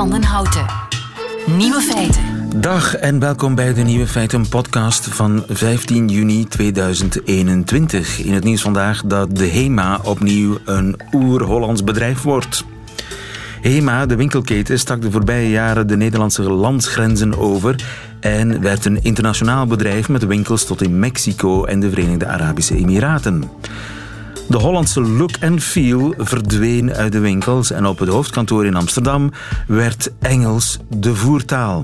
van den Houten. Nieuwe feiten. Dag en welkom bij de Nieuwe Feiten podcast van 15 juni 2021. In het nieuws vandaag dat de HEMA opnieuw een oer-Hollands bedrijf wordt. HEMA, de winkelketen, stak de voorbije jaren de Nederlandse landsgrenzen over en werd een internationaal bedrijf met winkels tot in Mexico en de Verenigde Arabische Emiraten. De Hollandse look en feel verdween uit de winkels en op het hoofdkantoor in Amsterdam werd Engels de voertaal.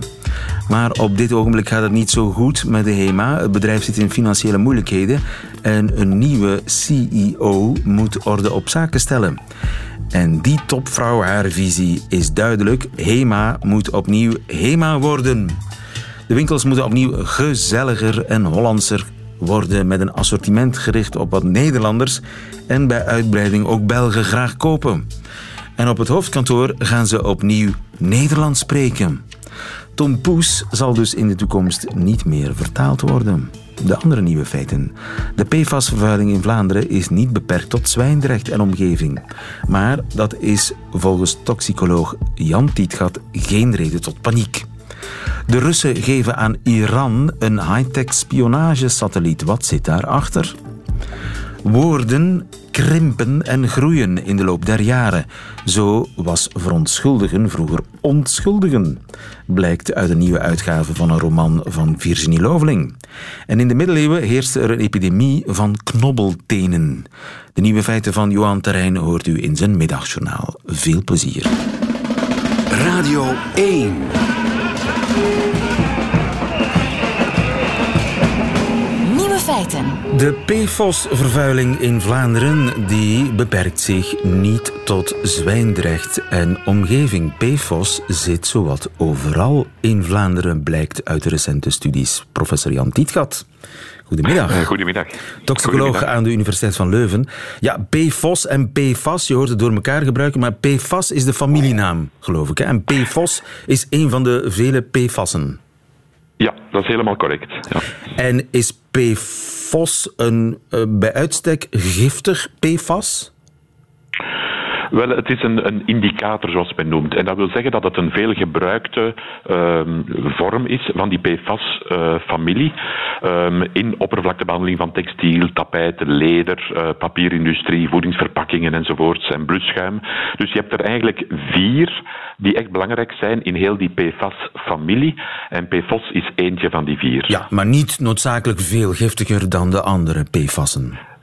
Maar op dit ogenblik gaat het niet zo goed met de HEMA. Het bedrijf zit in financiële moeilijkheden en een nieuwe CEO moet orde op zaken stellen. En die topvrouw, haar visie is duidelijk. HEMA moet opnieuw HEMA worden. De winkels moeten opnieuw gezelliger en Hollandser worden met een assortiment gericht op wat Nederlanders en bij uitbreiding ook Belgen graag kopen. En op het hoofdkantoor gaan ze opnieuw Nederlands spreken. Tom Poes zal dus in de toekomst niet meer vertaald worden. De andere nieuwe feiten. De PFAS-vervuiling in Vlaanderen is niet beperkt tot Zwijndrecht en omgeving. Maar dat is volgens toxicoloog Jan Tietgat geen reden tot paniek. De Russen geven aan Iran een high-tech spionagesatelliet. Wat zit daarachter? Woorden krimpen en groeien in de loop der jaren. Zo was verontschuldigen vroeger ontschuldigen, blijkt uit een nieuwe uitgave van een roman van Virginie Loveling. En in de middeleeuwen heerste er een epidemie van knobbeltenen. De nieuwe feiten van Johan Terrein hoort u in zijn middagjournaal. Veel plezier. Radio 1 De PFOS-vervuiling in Vlaanderen die beperkt zich niet tot Zwijndrecht en omgeving. PFOS zit zowat overal in Vlaanderen, blijkt uit recente studies. Professor Jan Tietgat. Goedemiddag. Uh, goedemiddag. Toxicoloog aan de Universiteit van Leuven. Ja, PFOS en PFAS, je hoort het door elkaar gebruiken, maar PFAS is de familienaam, geloof ik. Hè? En PFOS is een van de vele PFAS'en. Ja, dat is helemaal correct. Ja. En is PFOS een uh, bij uitstek giftig PFAS? Wel, het is een, een, indicator, zoals men noemt. En dat wil zeggen dat het een veelgebruikte um, vorm is van die PFAS-familie uh, um, in oppervlaktebehandeling van textiel, tapijten, leder, uh, papierindustrie, voedingsverpakkingen enzovoorts en blusschuim. Dus je hebt er eigenlijk vier die echt belangrijk zijn in heel die PFAS-familie. En PFOS is eentje van die vier. Ja, maar niet noodzakelijk veel giftiger dan de andere PFAS'en.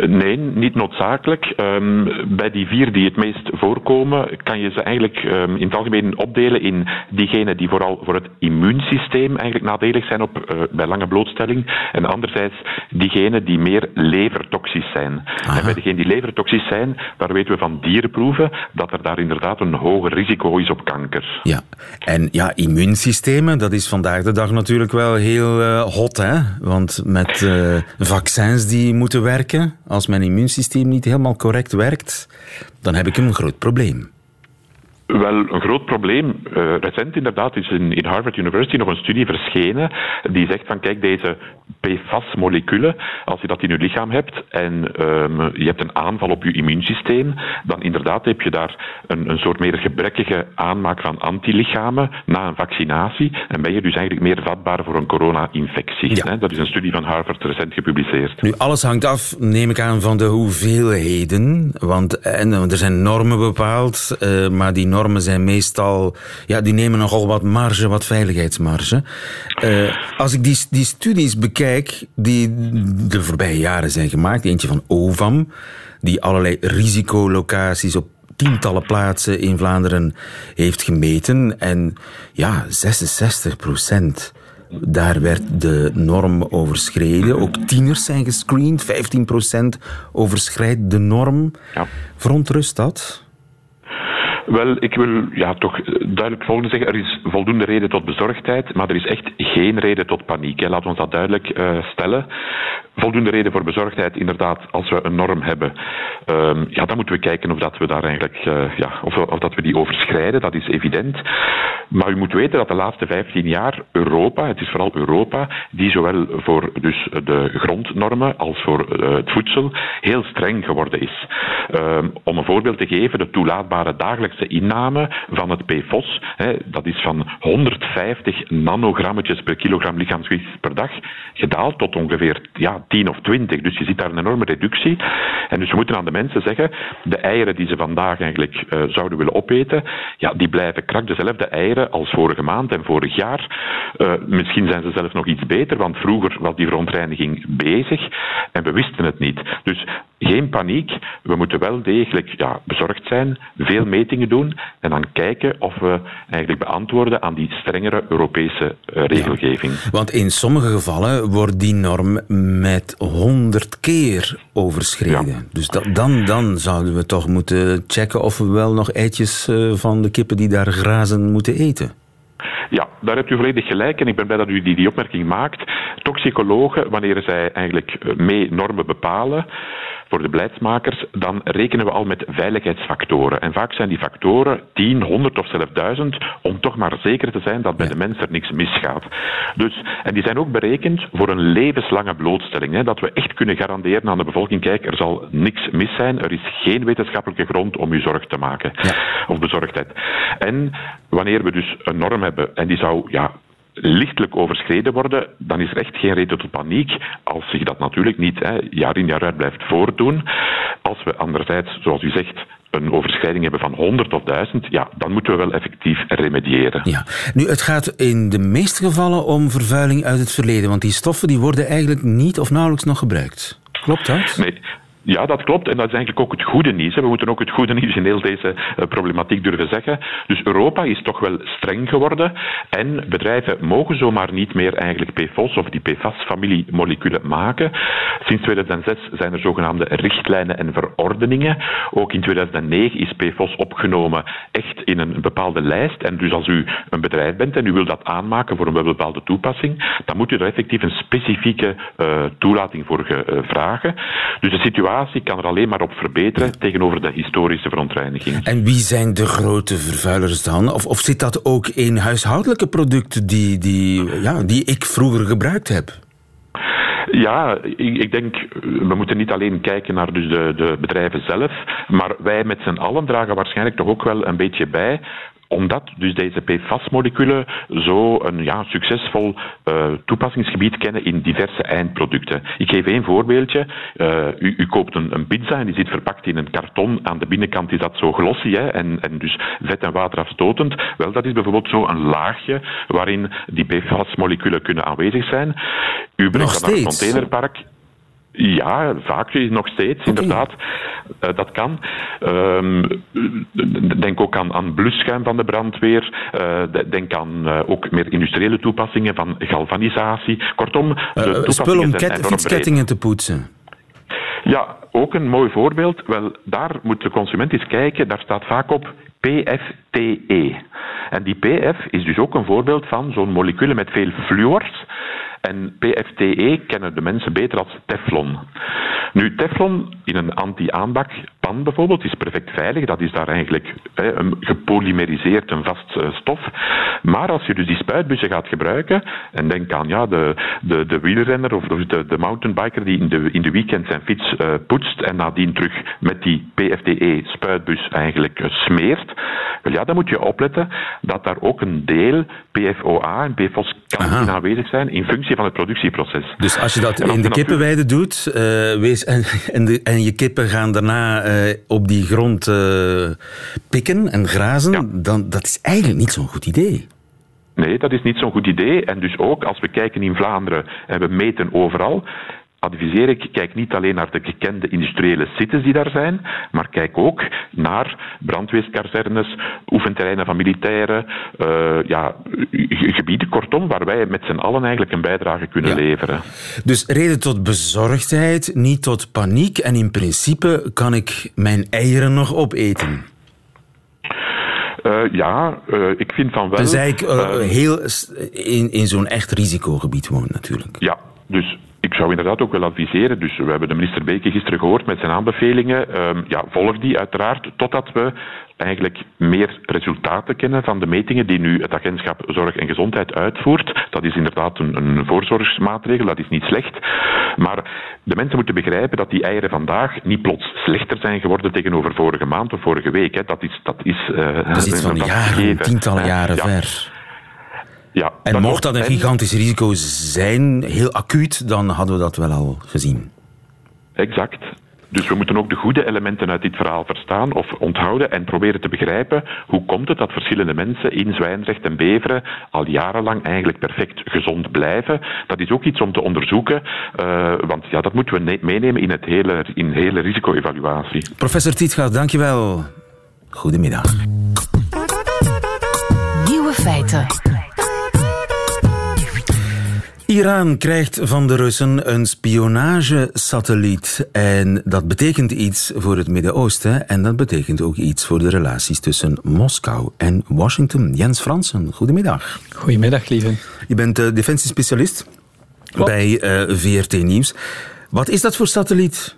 Nee, niet noodzakelijk. Um, bij die vier die het meest voorkomen, kan je ze eigenlijk um, in het algemeen opdelen in diegenen die vooral voor het immuunsysteem eigenlijk nadelig zijn op, uh, bij lange blootstelling. En anderzijds diegenen die meer levertoxisch zijn. Aha. En bij degenen die levertoxisch zijn, daar weten we van dierenproeven dat er daar inderdaad een hoger risico is op kanker. Ja, en ja, immuunsystemen, dat is vandaag de dag natuurlijk wel heel uh, hot, hè? Want met uh, vaccins die moeten werken als mijn immuunsysteem niet helemaal correct werkt, dan heb ik een groot probleem. Wel, een groot probleem. Uh, recent inderdaad is in, in, Harvard University nog een studie verschenen die zegt van kijk, deze PFAS-moleculen, als je dat in je lichaam hebt en um, je hebt een aanval op je immuunsysteem, dan inderdaad heb je daar een, een soort meer gebrekkige aanmaak van antilichamen na een vaccinatie en ben je dus eigenlijk meer vatbaar voor een corona-infectie. Ja. Dat is een studie van Harvard recent gepubliceerd. Nu, alles hangt af, neem ik aan, van de hoeveelheden, want en, er zijn normen bepaald, uh, maar die normen zijn meestal, ja, die nemen nogal wat marge, wat veiligheidsmarge. Uh, als ik die, die studies bekijk die de voorbije jaren zijn gemaakt, eentje van OVAM, die allerlei risicolocaties op tientallen plaatsen in Vlaanderen heeft gemeten. En ja, 66 procent. Daar werd de norm overschreden. Ook tieners zijn gescreend. 15% overschrijdt de norm. Ja. Verontrust dat? Wel, ik wil ja, toch duidelijk volgende zeggen. Er is voldoende reden tot bezorgdheid, maar er is echt geen reden tot paniek. Laten we ons dat duidelijk uh, stellen. Voldoende reden voor bezorgdheid, inderdaad, als we een norm hebben. Um, ja, dan moeten we kijken of dat we daar eigenlijk, uh, ja, of, of dat we die overschrijden. Dat is evident. Maar u moet weten dat de laatste 15 jaar Europa, het is vooral Europa, die zowel voor dus de grondnormen als voor uh, het voedsel heel streng geworden is. Um, om een voorbeeld te geven, de toelaatbare dagelijkse diverse inname van het PFOS. Hè, dat is van 150 nanogrammetjes per kilogram lichaamsgewicht per dag gedaald tot ongeveer ja, 10 of 20. Dus je ziet daar een enorme reductie. En dus we moeten aan de mensen zeggen, de eieren die ze vandaag eigenlijk uh, zouden willen opeten, ja, die blijven krak dezelfde eieren als vorige maand en vorig jaar. Uh, misschien zijn ze zelfs nog iets beter, want vroeger was die verontreiniging bezig en we wisten het niet. Dus geen paniek. We moeten wel degelijk ja, bezorgd zijn, veel metingen doen en dan kijken of we eigenlijk beantwoorden aan die strengere Europese uh, regelgeving. want in sommige gevallen wordt die norm met honderd keer overschreden. Dus dat, dan, dan zouden we toch moeten checken of we wel nog eitjes uh, van de kippen die daar grazen moeten eten. Ja, daar hebt u volledig gelijk en ik ben blij dat u die, die opmerking maakt. Toxicologen, wanneer zij eigenlijk eh, mee normen bepalen, voor de beleidsmakers, dan rekenen we al met veiligheidsfactoren. En vaak zijn die factoren 10, 100 of zelfs 1000 om toch maar zeker te zijn dat bij de mens er niks misgaat. Dus, en die zijn ook berekend voor een levenslange blootstelling. Hè, dat we echt kunnen garanderen aan de bevolking, kijk, er zal niks mis zijn, er is geen wetenschappelijke grond om u zorg te maken. Ja. Of bezorgdheid. En wanneer we dus een norm hebben, en die zou ja, lichtelijk overschreden worden, dan is er echt geen reden tot paniek als zich dat natuurlijk niet hè, jaar in jaar uit blijft voordoen. Als we anderzijds, zoals u zegt, een overschrijding hebben van 100 of 1000, ja, dan moeten we wel effectief remediëren. Ja. Nu, het gaat in de meeste gevallen om vervuiling uit het verleden, want die stoffen die worden eigenlijk niet of nauwelijks nog gebruikt. Klopt dat? Nee. Ja, dat klopt. En dat is eigenlijk ook het goede nieuws. We moeten ook het goede nieuws in heel deze eh, problematiek durven zeggen. Dus Europa is toch wel streng geworden. En bedrijven mogen zomaar niet meer eigenlijk PFOS of die PFAS-familiemoleculen maken. Sinds 2006 zijn er zogenaamde richtlijnen en verordeningen. Ook in 2009 is PFOS opgenomen echt in een bepaalde lijst. En dus als u een bedrijf bent en u wilt dat aanmaken voor een bepaalde toepassing, dan moet u er effectief een specifieke uh, toelating voor uh, vragen. Dus de situatie situatie kan er alleen maar op verbeteren tegenover de historische verontreiniging. En wie zijn de grote vervuilers dan? Of, of zit dat ook in huishoudelijke producten die, die, ja, die ik vroeger gebruikt heb? Ja, ik, ik, denk, we moeten niet alleen kijken naar dus de, de bedrijven zelf, maar wij met z'n allen dragen waarschijnlijk toch ook wel een beetje bij omdat dus deze PFAS-moleculen zo een ja, succesvol uh, toepassingsgebied kennen in diverse eindproducten. Ik geef één voorbeeldje. Uh, u, u, koopt een, een, pizza en die zit verpakt in een karton. Aan de binnenkant is dat zo glossy hè, en, en dus vet en water afstotend. Wel, dat is bijvoorbeeld zo een laagje waarin die PFAS-moleculen kunnen aanwezig zijn. U brengt dat naar een containerpark. Ja, vaak nog steeds, inderdaad. Uh, dat kan. Uh, denk ook aan, aan blusschuim van de brandweer. Uh, denk aan uh, ook meer industriële toepassingen van galvanisatie. Kortom, de spul om fietskettingen te poetsen. Ja, ook een mooi voorbeeld. Wel, daar moet de consument eens kijken. Daar staat vaak op PFTE. En die PF is dus ook een voorbeeld van zo'n moleculen met veel fluors en PFTE kennen de mensen beter als Teflon. Nu, Teflon in een anti-aanbakpan bijvoorbeeld is perfect veilig. Dat is daar eigenlijk hè, een gepolymeriseerd, een vast uh, stof. Maar als je dus die spuitbussen gaat gebruiken, en denk aan ja, de, de, de wielrenner of de, de mountainbiker die in de, in de weekend zijn fiets uh, poetst en nadien terug met die PFTE-spuitbus eigenlijk uh, smeert, wel ja, dan moet je opletten dat daar ook een deel PFOA en PFOS kan aanwezig zijn in functie van het productieproces. Dus als je dat in de kippenweide doet uh, wees, en, en, de, en, je kippen gaan daarna uh, op die grond uh, pikken en grazen, ja. dan dat is eigenlijk niet zo'n goed idee. Nee, dat is niet zo'n goed idee. En dus ook als we kijken in Vlaanderen en we meten overal, adviseer ik, kijk niet alleen naar de gekende industriële sites die daar zijn, maar kijk ook naar brandweerskazernes, oefenterreinen van militairen, uh, ja, gebieden, kortom, waar wij met z'n allen eigenlijk een bijdrage kunnen ja. leveren. Dus reden tot bezorgdheid, niet tot paniek. En in principe kan ik mijn eieren nog opeten. Uh, ja, uh, ik vind van wel. Tenzij ik heel in, in zo'n echt risicogebied woon, natuurlijk. Ja, dus ik zou inderdaad ook wel adviseren, dus we hebben de minister Beke gisteren gehoord met zijn aanbevelingen. Um, ja, volg die uiteraard totdat we eigenlijk meer resultaten kennen van de metingen die nu het agentschap Zorg en Gezondheid uitvoert. Dat is inderdaad een, een voorzorgsmaatregel, dat is niet slecht. Maar de mensen moeten begrijpen dat die eieren vandaag niet plots slechter zijn geworden tegenover vorige maand of vorige week. Hè. Dat is, dat is, uh, dat is iets van jaren, tientallen jaren ver. Ja, en mocht dat een gigantisch risico zijn, heel acuut, dan hadden we dat wel al gezien. Exact. Dus we moeten ook de goede elementen uit dit verhaal verstaan of onthouden en proberen te begrijpen hoe komt het dat verschillende mensen in Zwijndrecht en Beveren al jarenlang eigenlijk perfect gezond blijven. Dat is ook iets om te onderzoeken, uh, want ja, dat moeten we meenemen in, het hele, in hele risico-evaluatie. Professor Tietgaard, dankjewel. Goedemiddag. Nieuwe feiten. Iran krijgt van de Russen een spionagesatelliet. En dat betekent iets voor het Midden-Oosten. En dat betekent ook iets voor de relaties tussen Moskou en Washington. Jens Fransen, goedemiddag. Goedemiddag, lieve. Je bent uh, defensiespecialist bij uh, eh, VRT Nieuws. Wat is dat voor satelliet?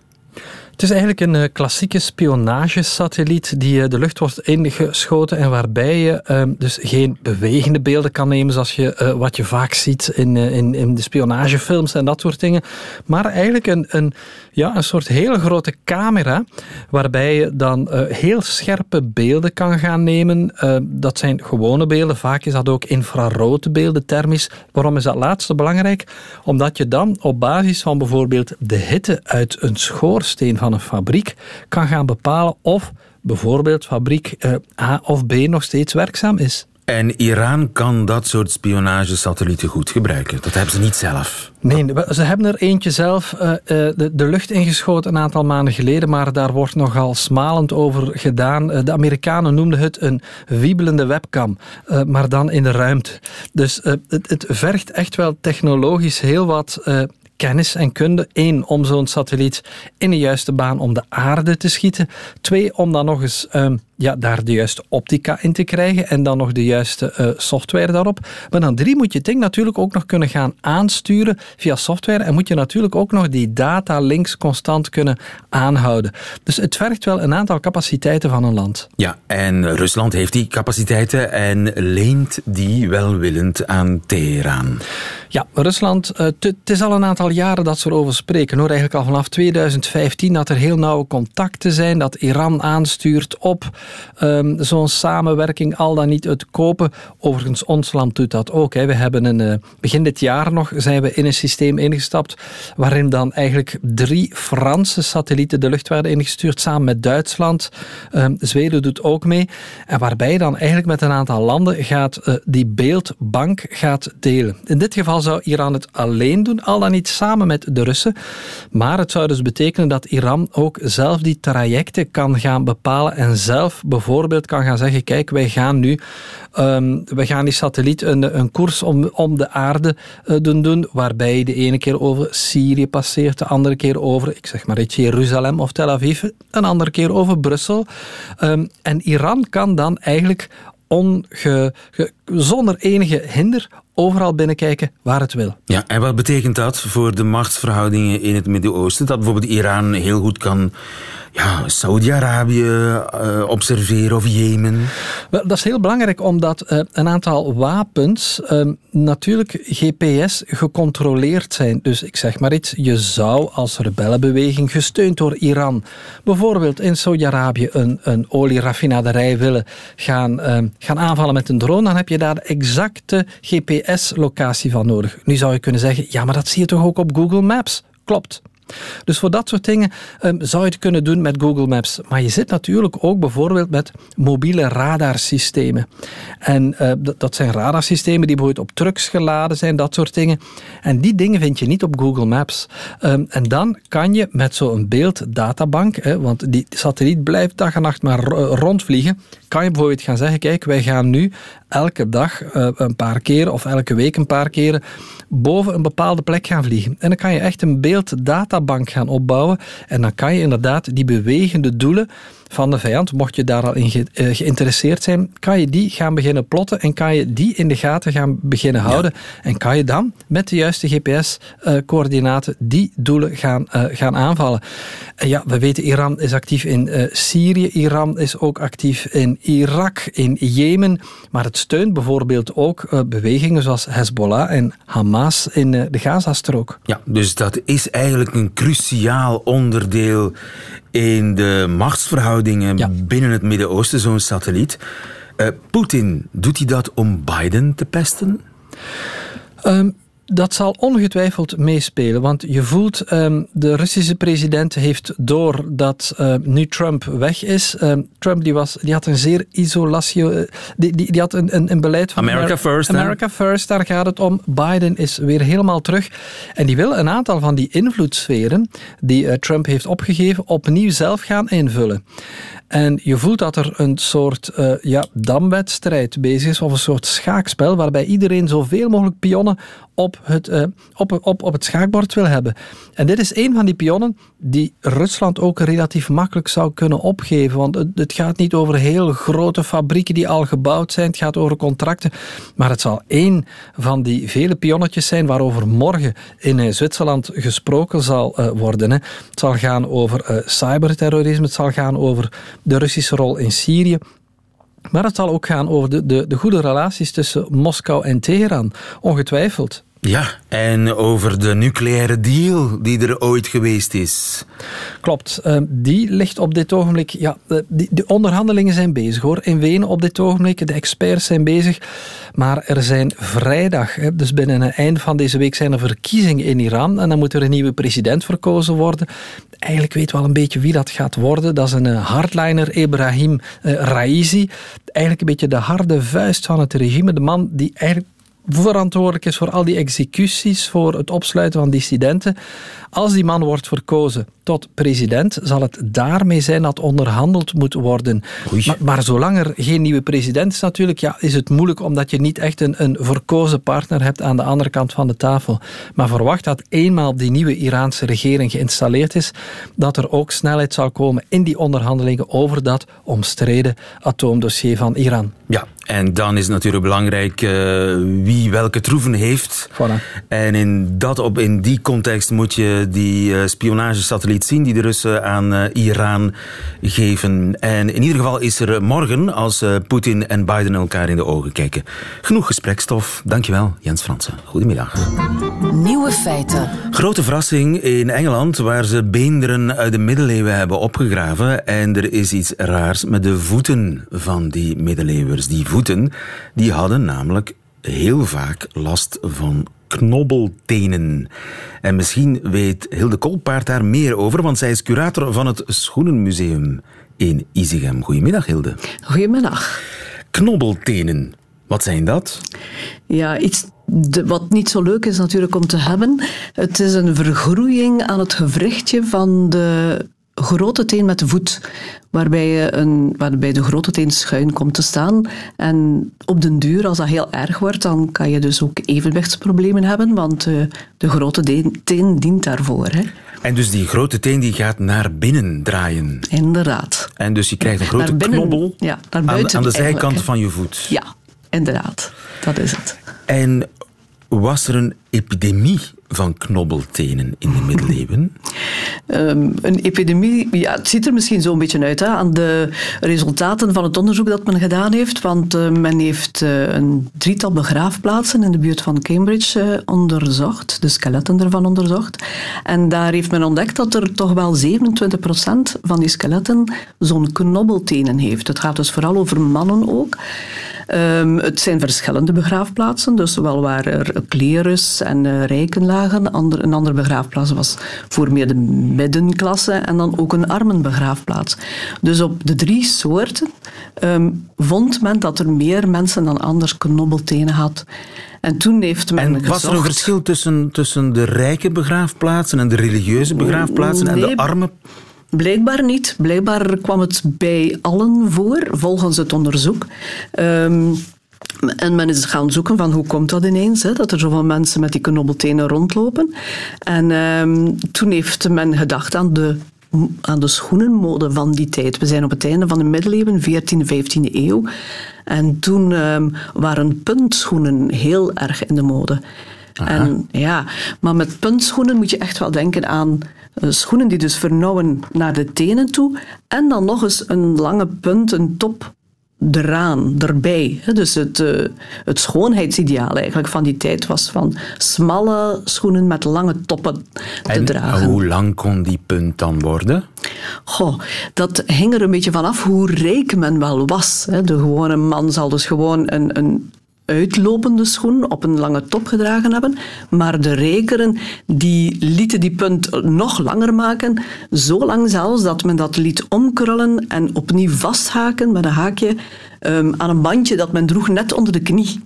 Het is eigenlijk een uh, klassieke spionagesatelliet die uh, de lucht wordt ingeschoten en waarbij je uh, dus geen bewegende beelden kan nemen zoals je, eh, wat je vaak ziet in, in, in de spionagefilms en dat soort dingen. Maar eigenlijk een, een, ja, een soort hele grote camera waarbij je dan heel scherpe beelden kan gaan nemen. dat zijn gewone beelden, vaak is dat ook infrarode beelden, thermisch. Waarom is dat laatste belangrijk? Omdat je dan op basis van bijvoorbeeld de hitte uit een schoorsteen van een fabriek kan gaan bepalen of bijvoorbeeld fabriek eh, A of B nog steeds werkzaam is. En Iran kan dat soort spionagesatellieten goed gebruiken. Dat hebben ze niet zelf. Nee, ze hebben er eentje zelf uh, de, de, lucht ingeschoten een aantal maanden geleden, maar daar wordt nogal smalend over gedaan. de Amerikanen noemden het een wiebelende webcam, uh, maar dan in de ruimte. Dus het, het, vergt echt wel technologisch heel wat kennis en kunde. Eén, om zo'n satelliet in de juiste baan om de aarde te schieten. Twee, om dan nog eens um, ja, daar de juiste optica in te krijgen en dan nog de juiste uh, software daarop. Maar dan drie, moet je het ding natuurlijk ook nog kunnen gaan aansturen via software en moet je natuurlijk ook nog die data links constant kunnen aanhouden. Dus het vergt wel een aantal capaciteiten van een land. Ja, en Rusland heeft die capaciteiten en leent die welwillend aan Teheran. Ja, Rusland, uh, het is al een aantal jaren dat ze erover spreken. Hoor. Eigenlijk al vanaf 2015 dat er heel nauwe contacten zijn, dat Iran aanstuurt op um, zo'n samenwerking, al dan niet het kopen. Overigens, ons land doet dat ook. Hè. We hebben een, uh, begin dit jaar nog zijn we in een systeem ingestapt waarin dan eigenlijk drie Franse satellieten de lucht werden ingestuurd samen met Duitsland. Um, Zweden doet ook mee. En waarbij dan eigenlijk met een aantal landen gaat uh, die beeldbank gaat delen. In dit geval zou Iran het alleen doen, al dan niet samen met de Russen. Maar het zou dus betekenen dat Iran ook zelf die trajecten kan gaan bepalen en zelf bijvoorbeeld kan gaan zeggen: kijk, wij gaan nu um, we gaan die satelliet een, een koers om, om de aarde uh, doen, doen, waarbij de ene keer over Syrië passeert, de andere keer over, ik zeg maar iets, Jeruzalem of Tel Aviv, een andere keer over Brussel. Um, en Iran kan dan eigenlijk onge, zonder enige hinder overal binnenkijken waar het wil. Ja, en wat betekent dat voor de machtsverhoudingen in het Midden-Oosten? Dat bijvoorbeeld Iran heel goed kan ja, Saudi-Arabië uh, observeren of Jemen? Wel, dat is heel belangrijk omdat uh, een aantal wapens uh, natuurlijk GPS gecontroleerd zijn. Dus ik zeg maar iets, je zou als rebellenbeweging gesteund door Iran bijvoorbeeld in Saudi-Arabië een, een olieraffinaderij willen gaan, ehm, gaan aanvallen met een drone, dan heb je daar de exacte GPS-locatie van nodig. Nu zou je kunnen zeggen, ja, maar dat zie je toch ook op Google Maps? Klopt. Dus voor dat soort dingen um, zou je het kunnen doen met Google Maps. Maar je zit natuurlijk ook bijvoorbeeld met mobiele radarsystemen. En uh, dat zijn radarsystemen die bijvoorbeeld op trucks geladen zijn, dat soort dingen. En die dingen vind je niet op Google Maps. Um, en dan kan je met zo'n beelddatabank, hè, want die satelliet blijft dag en nacht maar rondvliegen, kan je bijvoorbeeld gaan zeggen, kijk, wij gaan nu elke dag uh, een paar keer of elke week een paar keren boven een bepaalde plek gaan vliegen. En dan kan je echt een beelddatabank gaan opbouwen en dan kan je inderdaad die bewegende doelen van de vijand, mocht je daar al in geïnteresseerd zijn, kan je die gaan beginnen plotten en kan je die in de gaten gaan beginnen houden. En kan je dan met de juiste GPS-coördinaten die doelen gaan, gaan aanvallen. En ja, we weten, Iran is actief in Syrië, Iran is ook actief in Irak, in Jemen, maar het steunt bijvoorbeeld ook bewegingen zoals Hezbollah en Hamas in de Gazastrook. Ja, dus dat is eigenlijk een cruciaal onderdeel in de machtsverhoudingen binnen het Midden-Oosten, zo'n satelliet. Uh, Poetin, doet hij dat om Biden te pesten? Um, dat zal ongetwijfeld meespelen, want je voelt, um, de Russische president heeft door dat uh, nu Trump weg is. Um, Trump die was, die had een zeer isolatie, uh, die, die, die, had een, een, een beleid van America Amer First. America First, daar gaat het om. Biden is weer helemaal terug. En die wil een aantal van die invloedssferen die uh, Trump heeft opgegeven, opnieuw zelf gaan invullen. En je voelt dat er een soort uh, ja, damwedstrijd bezig is, of een soort schaakspel, waarbij iedereen zoveel mogelijk pionnen op het, uh, op, op, op het schaakbord wil hebben. En dit is een van die pionnen die Rusland ook relatief makkelijk zou kunnen opgeven. Want het, het gaat niet over heel grote fabrieken die al gebouwd zijn, het gaat over contracten. Maar het zal één van die vele pionnetjes zijn waarover morgen in uh, Zwitserland gesproken zal worden. Hè. Het zal gaan over cyberterrorisme, het zal gaan over de Russische rol in Syrië. Maar het zal ook gaan over de, de, de goede relaties tussen Moskou en Teheran, ongetwijfeld. Ja, en over de nucleaire deal die er ooit geweest is. Klopt, ehm, die ligt op dit ogenblik. Ja, de, de onderhandelingen zijn bezig hoor. In Wenen op dit ogenblik, de experts zijn bezig. Maar er zijn vrijdag, dus binnen het eind van deze week, zijn er verkiezingen in Iran. En dan moet er een nieuwe president verkozen worden. Eigenlijk weten we wel een beetje wie dat gaat worden. Dat is een eh, hardliner, Ibrahim eh, Raisi. Eigenlijk een beetje de harde vuist van het regime. De man die eigenlijk verantwoordelijk is voor al die executies, voor het opsluiten van dissidenten. Als die man wordt verkozen tot president, zal het daarmee zijn dat onderhandeld moet worden. Maar, maar, zolang er geen nieuwe president is natuurlijk, ja, is het moeilijk omdat je niet echt een, een verkozen partner hebt aan de andere kant van de tafel. Maar verwacht dat eenmaal die nieuwe Iraanse regering geïnstalleerd is, dat er ook snelheid zal komen in die onderhandelingen over dat omstreden atoomdossier van Iran. Ja, en dan is het natuurlijk belangrijk uh, wie welke troeven heeft. Voilà. En in, dat op, in die context moet je die uh, spionagesatelliet zien die de Russen aan uh, Iran geven. En in ieder geval is er morgen, als Poetin en Biden elkaar in de ogen kijken, genoeg gesprekstof. Dankjewel, Jens Fransen. Goedemiddag. Nieuwe feiten. Grote verrassing in Engeland, waar ze beenderen uit de middeleeuwen hebben opgegraven. En er is iets raars met de voeten van die middeleeuwers. Die voeten voeten, die hadden namelijk heel vaak last van knobbeltenen. En misschien weet Hilde Kolpaard daar meer over, want zij is curator van het Schoenenmuseum in Izegem. Goedemiddag, Hilde. Goedemiddag. Knobbeltenen, wat zijn dat? Ja, iets wat niet zo leuk is natuurlijk om te hebben. Het is een vergroeiing aan het gewrichtje van de grote teen met de voet, waarbij, je een, waarbij de grote teen schuin komt te staan. En op den duur, als dat heel erg wordt, dan kan je dus ook evenwichtsproblemen hebben, want uh, de grote teen dient daarvoor. Hè. En dus die grote teen die gaat naar binnen draaien. Inderdaad. En dus je krijgt een grote binnen, knobbel ja, naar buiten aan, aan de zijkant van je voet. Ja, inderdaad. Dat is het. En was er een epidemie van knobbeltenen in de middeleeuwen? Um, een epidemie, ja, het ziet er misschien zo een beetje uit hè, aan de resultaten van het onderzoek dat men gedaan heeft. Want uh, men heeft uh, een drietal begraafplaatsen in de buurt van Cambridge uh, onderzocht, de skeletten ervan onderzocht. En daar heeft men ontdekt dat er toch wel 27% van die skeletten zo'n knobbeltenen heeft. Het gaat dus vooral over mannen ook. Um, het zijn verschillende begraafplaatsen, dus zowel waar er klerus en rijken lagen. Ander, een andere begraafplaats was voor meer de middenklasse en dan ook een armenbegraafplaats. Dus op de drie soorten um, vond men dat er meer mensen dan anders knobbeltenen had. En toen heeft men En was er een verschil tussen, tussen de rijke begraafplaatsen en de religieuze begraafplaatsen nee, en de arme Blijkbaar niet. Blijkbaar kwam het bij allen voor, volgens het onderzoek. Um, en men is gaan zoeken van hoe komt dat ineens, hè, dat er zoveel mensen met die knobbeltenen rondlopen. En um, toen heeft men gedacht aan de aan de schoenenmode van die tijd. We zijn op het einde van de middeleeuwen, 14e, 15e eeuw. En toen um, waren puntschoenen heel erg in de mode. En, ja, maar met puntschoenen moet je echt wel denken aan uh, schoenen die dus vernauwen naar de tenen toe. En dan nog eens een lange punt, een top eraan, erbij. Dus het, uh, het schoonheidsideaal eigenlijk van die tijd was van smalle schoenen met lange toppen te en dragen. hoe lang kon die punt dan worden? Goh, dat hing er een beetje vanaf hoe rijk men wel was. De gewone man zal dus gewoon een, een uitlopende schoen op een lange top gedragen hebben. Maar de rekeren die lieten die punt nog langer maken. Zo lang zelfs dat men dat liet omkrullen en opnieuw vasthaken met een haakje um, aan een bandje dat men droeg net onder de knie.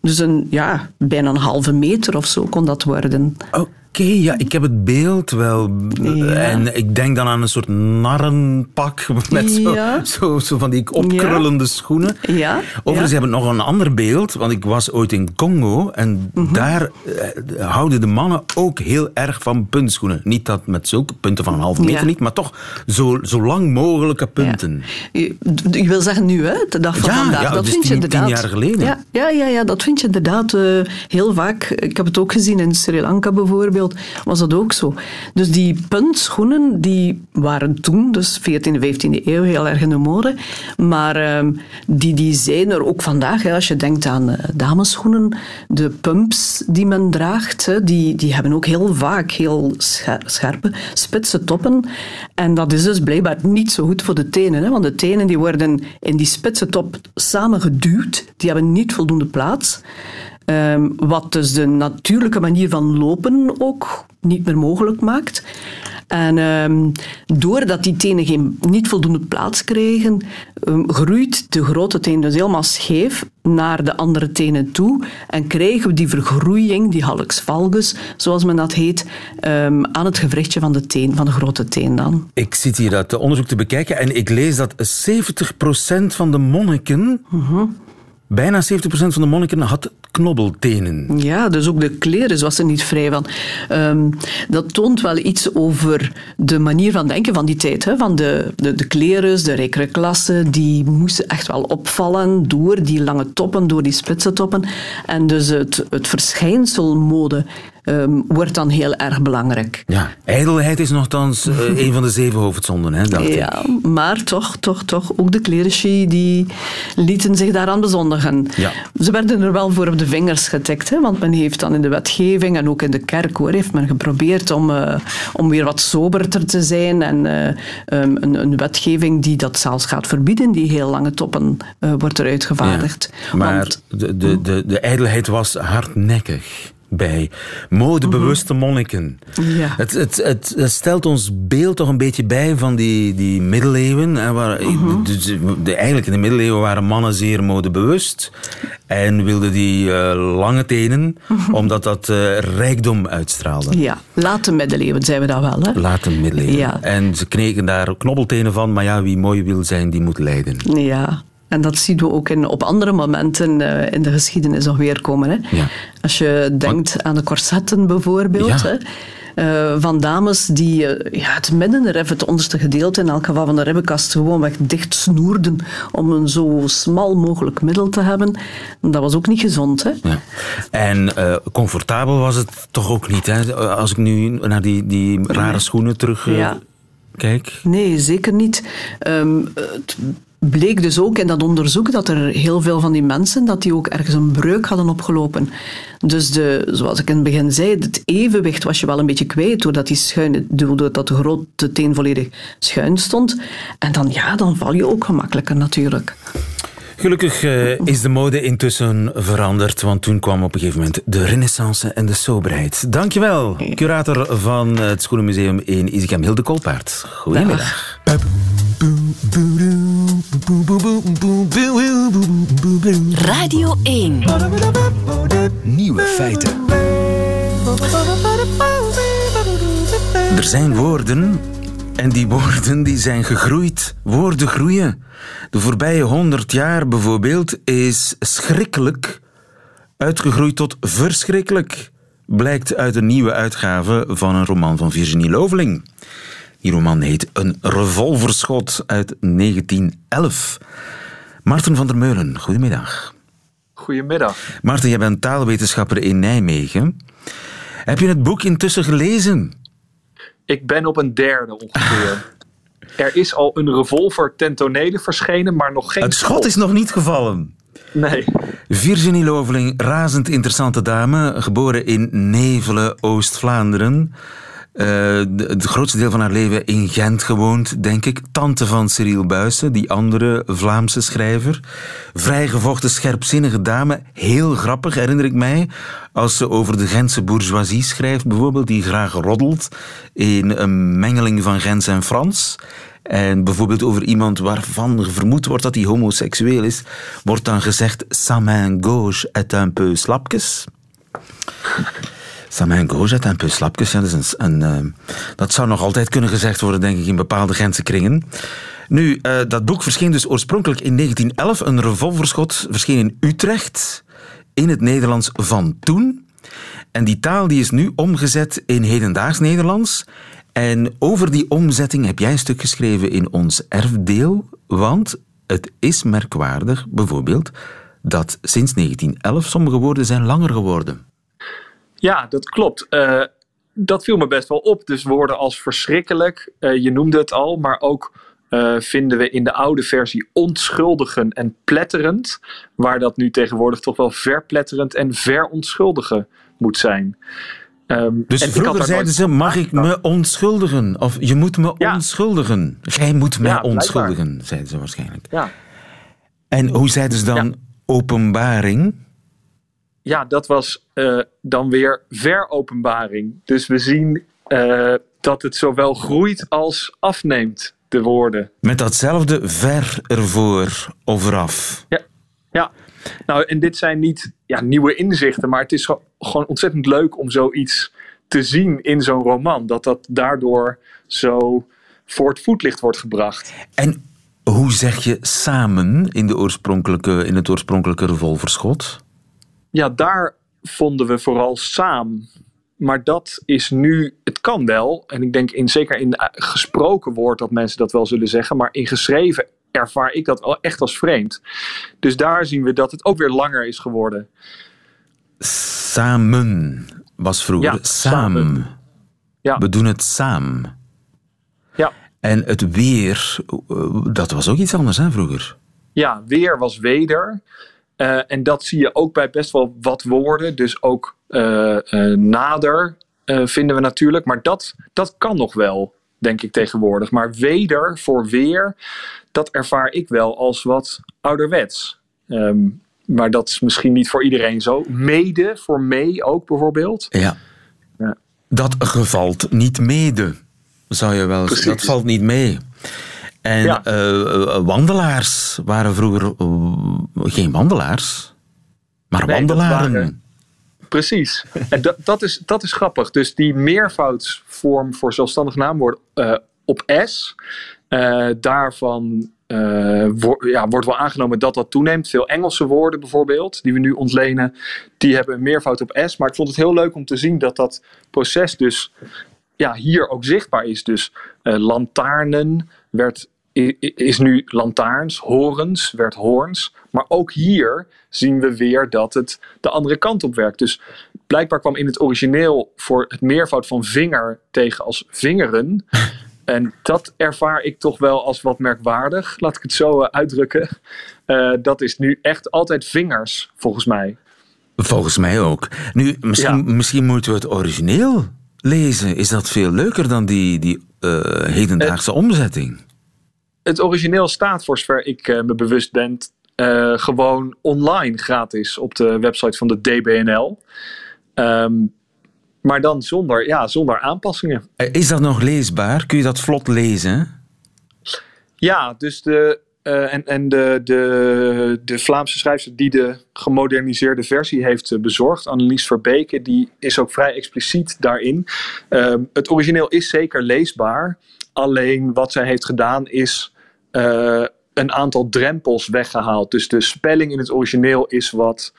Dus een, ja, bijna een halve meter of zo kon dat worden. Oh. Okay, ja, ik heb het beeld wel. Ja. En ik denk dan aan een soort narrenpak met zo, ja. zo, zo, van die opkrullende ja. schoenen. Ja. Overigens heb ik nog een ander beeld, want ik was ooit in Congo en mm -hmm. daar uh, houden de mannen ook heel erg van puntschoenen. Niet dat met zulke punten van een halve meter niet, maar toch zo, zo lang mogelijke punten. Je, je, wil zeggen nu, hè? De dag van vandaag. Dat dus vind tien, je inderdaad. tien jaar geleden. Ja, ja, ja, ja, dat vind je inderdaad uh, heel vaak. Ik heb het ook gezien in Sri Lanka bijvoorbeeld was dat ook zo. Dus die puntschoenen die waren toen, dus 14e, 15e eeuw, heel erg in de mode. Maar um, die, die zijn er ook vandaag. Hè, als je denkt aan uh, damesschoenen, de pumps die men draagt, hè, die, die hebben ook heel vaak heel scherpe, spitse toppen. En dat is dus blijkbaar niet zo goed voor de tenen. Hè, want de tenen die worden in die spitse top samengeduwd. Die hebben niet voldoende plaats. Um, wat dus de natuurlijke manier van lopen ook niet meer mogelijk maakt. En um, doordat die tenen geen, niet voldoende plaats krijgen, um, groeit de grote teen dus helemaal scheef naar de andere tenen toe. En krijgen we die vergroeiing, die hallux valgus, zoals men dat heet, um, aan het gewrichtje van de teen, van de grote teen dan. Ik zit hier dat onderzoek te bekijken en ik lees dat 70% van de monniken... -huh. Bijna 70% van de monniken had knobbeltenen. Ja, dus ook de kleren was er niet vrij van. Um, dat toont wel iets over de manier van denken van die tijd. Hè? Van de, de, de kleren, de rijkere klasse, die moesten echt wel opvallen door die lange toppen, door die spitse toppen. En dus het, het verschijnsel mode um, wordt dan heel erg belangrijk. Ja, ijdelheid is nogthans uh, een van de zeven hoofdzonden, hè, dacht ja, ik. maar toch, toch, toch, ook de clerici die lieten zich daaraan bezondigen. Ja. Ze werden er wel voor op de vingers getikt, hè, want men heeft dan in de wetgeving en ook in de kerk hoor, heeft men geprobeerd om, uh, om weer wat soberter te zijn en uh, um, een, een, wetgeving die dat zelfs gaat verbieden, die heel lange toppen wordt eruit gevaardigd. Ja, maar want, de, de, de, de ijdelheid was hardnekkig bij. Modebewuste monniken. Ja. Het, het, het, het, stelt ons beeld toch een beetje bij van die, die middeleeuwen. Hè, waar, Mhm. de, de, eigenlijk in de middeleeuwen waren mannen zeer modebewust. En wilden die uh, lange tenen, omdat dat uh, rijkdom uitstraalde. Ja, late middeleeuwen zijn we dat wel. Hè? Late middeleeuwen. Ja. En ze kneken daar knobbeltenen van, maar ja, wie mooi wil zijn, die moet lijden. Ja, en dat zien we ook in, op andere momenten uh, in de geschiedenis nog weer komen. Hè? Ja. Als je denkt aan de corsetten bijvoorbeeld. Ja. Hè? Uh, van dames die uh, ja, het middenrif, het onderste gedeelte in elk geval van de ribbenkast, gewoonweg dicht snoerden om een zo smal mogelijk middel te hebben. Dat was ook niet gezond. Hè? Ja. En uh, comfortabel was het toch ook niet, hè? als ik nu naar die, die rare schoenen terug ja. kijk? Nee, zeker niet. Um, het bleek dus ook in dat onderzoek dat er heel veel van die mensen dat die ook ergens een breuk hadden opgelopen. Dus de, zoals ik in het begin zei, het evenwicht was je wel een beetje kwijt doordat die schuin, doordat de grote teen volledig schuin stond. En dan ja, dan val je ook gemakkelijker natuurlijk. Gelukkig uh, is de mode intussen veranderd, want toen kwam op een gegeven moment de renaissance en de soberheid. Dankjewel, curator van het Schoenenmuseum in Izikem, Hilde Kolpaard. Goedemiddag. Radio 1. Nieuwe feiten. Er zijn woorden en die woorden die zijn gegroeid. Woorden groeien. De voorbije honderd jaar bijvoorbeeld is schrikkelijk uitgegroeid tot verschrikkelijk. Blijkt uit een nieuwe uitgave van een roman van Virginie Loveling. Die roman heet Een revolverschot uit 1911. Maarten van der Meulen, goedemiddag. Goedemiddag. Maarten, jij bent taalwetenschapper in Nijmegen. Heb je het boek intussen gelezen? Ik ben op een derde ongeveer. er is al een revolver ten tonele verschenen, maar nog geen Het schot is nog niet gevallen. Nee. Virginie Loveling, razend interessante dame, geboren in Nevelen, Oost-Vlaanderen. Uh, het grootste deel van haar leven in Gent gewoond, denk ik. Tante van Cyril Buijsen, die andere Vlaamse schrijver. Vrijgevochten, scherpzinnige dame. Heel grappig, herinner ik mij. Als ze over de Gentse bourgeoisie schrijft, bijvoorbeeld, die graag roddelt in een mengeling van Gens en Frans. En bijvoorbeeld over iemand waarvan vermoed wordt dat hij homoseksueel is, wordt dan gezegd: Sa main gauche est un peu slapkes. Sa main gauche est un peu slapkes. Ja, dat, een, uh, dat zou nog altijd kunnen gezegd worden, denk ik, in bepaalde Gentse kringen. Nu, uh, dat boek verscheen dus oorspronkelijk in 1911. Een revolverschot verscheen in Utrecht, in het Nederlands van toen. En die taal die is nu omgezet in hedendaags Nederlands. En over die omzetting heb jij een stuk geschreven in ons erfdeel, want het is merkwaardig, bijvoorbeeld, dat sinds 1911 sommige woorden zijn langer geworden. Ja, dat klopt. Uh, dat viel me best wel op. Dus woorden als verschrikkelijk, uh, je noemde het al, maar ook uh, vinden we in de oude versie onschuldigen en pletterend, waar dat nu tegenwoordig toch wel verpletterend en veronschuldigen moet zijn. Um, dus vroeger zeiden ze, mag ik me onschuldigen? Of je moet me ja. onschuldigen. Jij moet mij ja, onschuldigen, zeiden ze waarschijnlijk. Ja. En hoe zeiden ze dan openbaring? Ja, dat was uh, dan weer veropenbaring. Dus we zien uh, dat het zowel groeit als afneemt, de woorden. Met datzelfde ver ervoor of eraf. Ja, ja. Nou, en dit zijn niet ja, nieuwe inzichten, maar het is gewoon ontzettend leuk om zoiets te zien in zo'n roman. Dat dat daardoor zo voor het voetlicht wordt gebracht. En hoe zeg je samen in, de oorspronkelijke, in het oorspronkelijke revolverschot? Ja, daar vonden we vooral samen. Maar dat is nu, het kan wel. En ik denk in, zeker in gesproken woord dat mensen dat wel zullen zeggen. Maar in geschreven ervaar ik dat echt als vreemd. Dus daar zien we dat het ook weer langer is geworden. Samen was vroeger. Ja, samen. samen. Ja. We doen het samen. Ja. En het weer, dat was ook iets anders hè, vroeger. Ja, weer was weder. Uh, en dat zie je ook bij best wel wat woorden. Dus ook uh, uh, nader vinden we natuurlijk. Maar dat, dat kan nog wel, denk ik tegenwoordig. Maar weder voor weer, dat ervaar ik wel als wat ouderwets. Um, maar dat is misschien niet voor iedereen zo. Mede, voor mee ook bijvoorbeeld. Ja. ja. Dat gevalt niet mede, zou je wel zeggen. Dat valt niet mee. En ja. uh, wandelaars waren vroeger uh, geen wandelaars, maar nee, wandelaren. Precies. en dat, dat, is, dat is grappig. Dus die meervoudsvorm voor zelfstandig naamwoord uh, op S, daarvan uh, wo ja, wordt wel aangenomen dat dat toeneemt. Veel Engelse woorden bijvoorbeeld, die we nu ontlenen, die hebben een meervoud op S. Maar ik vond het heel leuk om te zien dat dat proces dus ja, hier ook zichtbaar is. Dus uh, lantaarnen werd, is nu lantaarns, horens werd hoorns. Maar ook hier zien we weer dat het de andere kant op werkt. Dus blijkbaar kwam in het origineel voor het meervoud van vinger tegen als vingeren. En dat ervaar ik toch wel als wat merkwaardig, laat ik het zo uh, uitdrukken. Uh, dat is nu echt altijd vingers, volgens mij. Volgens mij ook. Nu, misschien, ja. misschien moeten we het origineel lezen. Is dat veel leuker dan die, die uh, hedendaagse het, omzetting? Het origineel staat, voor zover ik me bewust ben, gewoon online gratis op de website van de DBNL. Um, maar dan zonder, ja, zonder aanpassingen. Is dat nog leesbaar? Kun je dat vlot lezen? Ja, dus de, uh, en, en de, de, de Vlaamse schrijfster die de gemoderniseerde versie heeft uh, bezorgd, Annelies Verbeke, die is ook vrij expliciet daarin. Uh, het origineel is zeker leesbaar. Alleen wat zij heeft gedaan is een aantal drempels weggehaald. Dus de spelling in het origineel is wat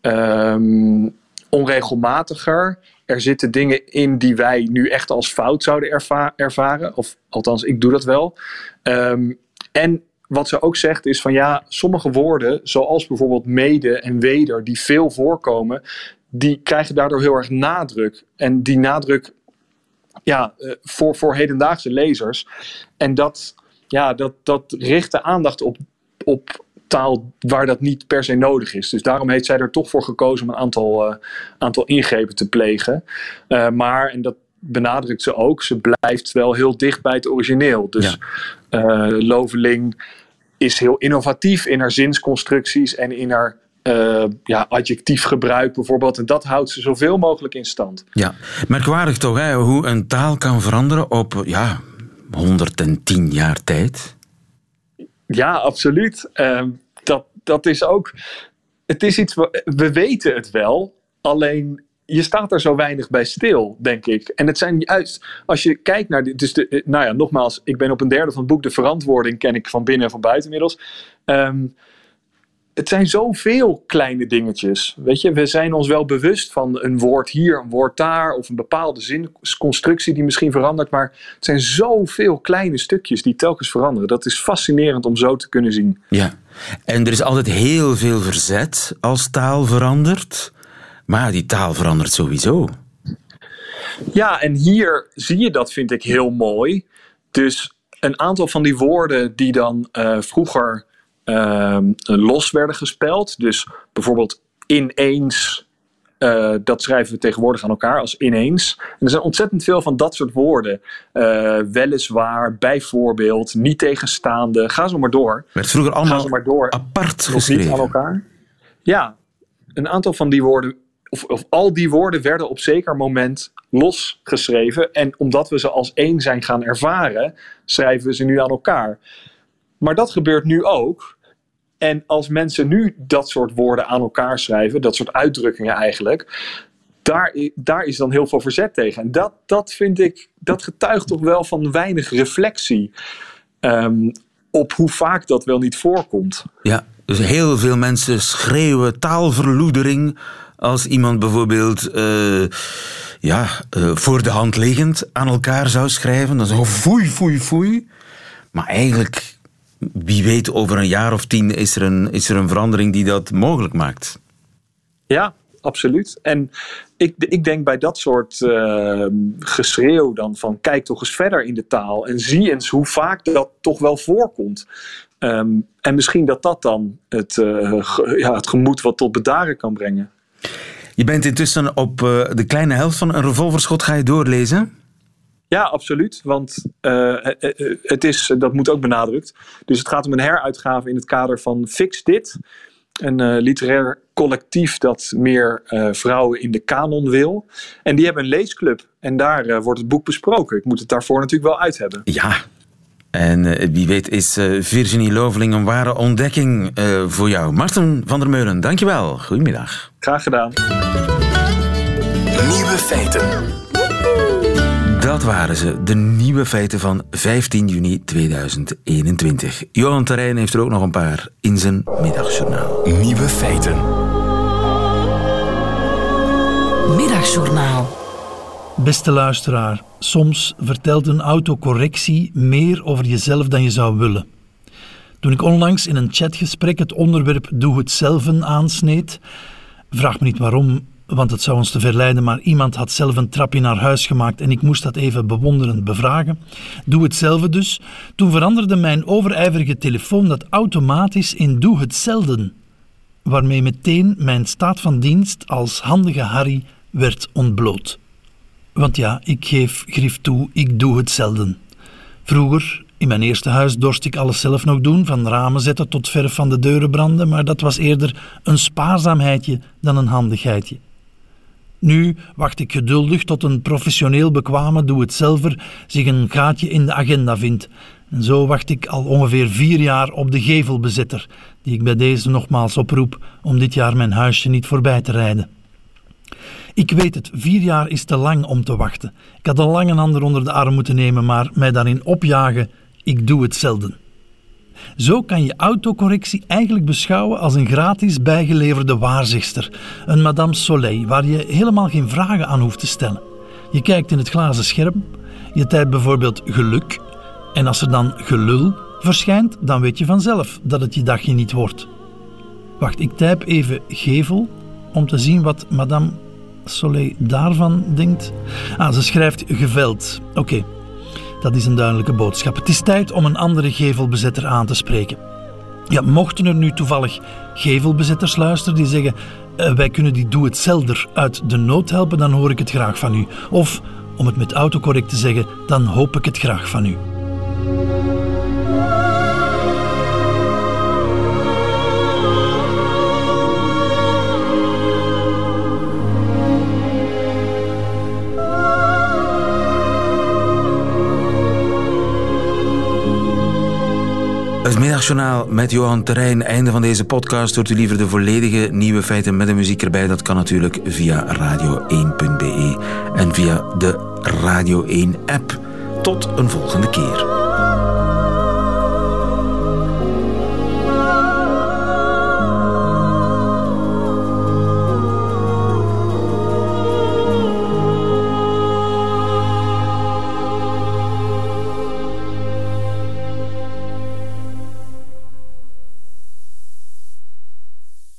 um, onregelmatiger. er zitten dingen in die wij nu echt als fout zouden ervaren. Of althans, ik doe dat wel. Ehm, en wat ze ook zegt is van ja, sommige woorden, zoals bijvoorbeeld mede en weder, die veel voorkomen, die krijgen daardoor heel erg nadruk. En die nadruk ja, eh, voor, voor hedendaagse lezers. En dat, ja, dat, dat richt de aandacht op, op taal waar dat niet per se nodig is. Dus daarom heeft zij er toch voor gekozen om een aantal, uh, aantal ingrepen te plegen. Uh, maar, en dat benadrukt ze ook, ze blijft wel heel dicht bij het origineel. Dus ja. uh, Loveling is heel innovatief in haar zinsconstructies en in haar uh, ja, adjectief gebruik bijvoorbeeld. En dat houdt ze zoveel mogelijk in stand. Ja, merkwaardig toch hè, hoe een taal kan veranderen op ja, 110 jaar tijd. Ja, absoluut. Uh, dat, dat is ook. Het is iets. We weten het wel. Alleen je staat er zo weinig bij stil, denk ik. En het zijn juist, als je kijkt naar, dus de, nou ja, nogmaals, ik ben op een derde van het boek, de verantwoording ken ik van binnen en van buiten inmiddels. Um, het zijn zoveel kleine dingetjes. Weet je, we zijn ons wel bewust van een woord hier, een woord daar, of een bepaalde zinconstructie die misschien verandert. Maar het zijn zoveel kleine stukjes die telkens veranderen. Dat is fascinerend om zo te kunnen zien. Ja, en er is altijd heel veel verzet als taal verandert. Maar die taal verandert sowieso. Ja, en hier zie je dat, vind ik heel mooi. Dus een aantal van die woorden die dan uh, vroeger Ehm, los werden gespeld. Dus bijvoorbeeld ineens, uh, dat schrijven we tegenwoordig aan elkaar als ineens. En er zijn ontzettend veel van dat soort woorden. Uh, weliswaar, bijvoorbeeld, niet tegenstaande. Ga zo maar door. Werd vroeger allemaal maar door. apart geschreven. Niet aan elkaar. Ja, een aantal van die woorden, of, al die woorden werden op zeker moment losgeschreven. En omdat we ze als één zijn gaan ervaren, schrijven we ze nu aan elkaar. Maar dat gebeurt nu ook. En als mensen nu dat soort woorden aan elkaar schrijven, dat soort uitdrukkingen eigenlijk, daar, daar is dan heel veel verzet tegen. En dat, dat vind ik, dat getuigt toch wel van weinig reflectie um, op hoe vaak dat wel niet voorkomt. Ja, dus heel veel mensen schreeuwen taalverloedering als iemand bijvoorbeeld uh, ja, uh, voor de hand liggend aan elkaar zou schrijven. Dan zo foei, foei, foei. Maar eigenlijk wie weet, over een jaar of tien is er een, is er een verandering die dat mogelijk maakt. Ja, absoluut. En ik, ik denk bij dat soort uh, geschreeuw dan van kijk toch eens verder in de taal en zie eens hoe vaak dat toch wel voorkomt. Um, en misschien dat dat dan het, ja, het gemoed wat tot bedaren kan brengen. Je bent intussen op uh, de kleine helft van een revolverschot. Ga je doorlezen? Ja, absoluut. Want uh, het is, dat moet ook benadrukt. Dus het gaat om een heruitgave in het kader van Fix Dit. Een uh, literair collectief dat meer vrouwen in de kanon wil. En die hebben een leesclub. En daar wordt het boek besproken. Ik moet het daarvoor natuurlijk wel uit hebben. Ja, en wie weet is Virginie Loveling een ware ontdekking voor jou. Marten van der Meulen, dankjewel. Goedemiddag. Graag gedaan. Nieuwe feiten. Dat waren ze, de nieuwe feiten van 15 juni 2021. Johan Terrein heeft er ook nog een paar in zijn middagjournaal. Nieuwe feiten. Middagjournaal. Beste luisteraar, soms vertelt een autocorrectie meer over jezelf dan je zou willen. Toen ik onlangs in een chatgesprek het onderwerp Doe het zelf aansneed, vraag me niet waarom, want het zou ons te verleiden, maar iemand had zelf een trapje naar huis gemaakt en ik moest dat even bewonderend bevragen. Doe hetzelfde dus. Toen veranderde mijn overijverige telefoon dat automatisch in Doe het zelden, waarmee meteen mijn staat van dienst als handige Harry werd ontbloot. Want ja, ik geef grief toe, ik doe het zelden. Vroeger, in mijn eerste huis, dorst ik alles zelf nog doen, van ramen zetten tot verf van de deuren branden, maar dat was eerder een spaarzaamheidje dan een handigheidje. Nu wacht ik geduldig tot een professioneel bekwame doe-het-zelver zich een gaatje in de agenda vindt. En zo wacht ik al ongeveer vier jaar op de gevelbezitter, die ik bij deze nogmaals oproep om dit jaar mijn huisje niet voorbij te rijden. Ik weet het, vier jaar is te lang om te wachten. Ik had al lang een ander onder de arm moeten nemen, maar mij daarin opjagen, ik doe het zelden. Zo kan je autocorrectie eigenlijk beschouwen als een gratis bijgeleverde waarzegster, een Madame Soleil, waar je helemaal geen vragen aan hoeft te stellen. Je kijkt in het glazen scherm, je typt bijvoorbeeld geluk, en als er dan gelul verschijnt, dan weet je vanzelf dat het je dagje niet wordt. Wacht, ik typ even gevel om te zien wat Madame Soleil daarvan denkt. Ah, ze schrijft geveld. Oké, dat is een duidelijke boodschap. Het is tijd om een andere gevelbezetter aan te spreken. Ja, mochten er nu toevallig gevelbezetters luisteren die zeggen: uh, wij kunnen die doe-het-zelder uit de nood helpen, dan hoor ik het graag van u. Of, om het met autocorrect te zeggen, dan hoop ik het graag van u. Het Middagjournaal met Johan Terrein. Einde van deze podcast. Hoort u liever de volledige nieuwe feiten met de muziek erbij? Dat kan natuurlijk via radio1.be en via de Radio 1 app. Tot een volgende keer.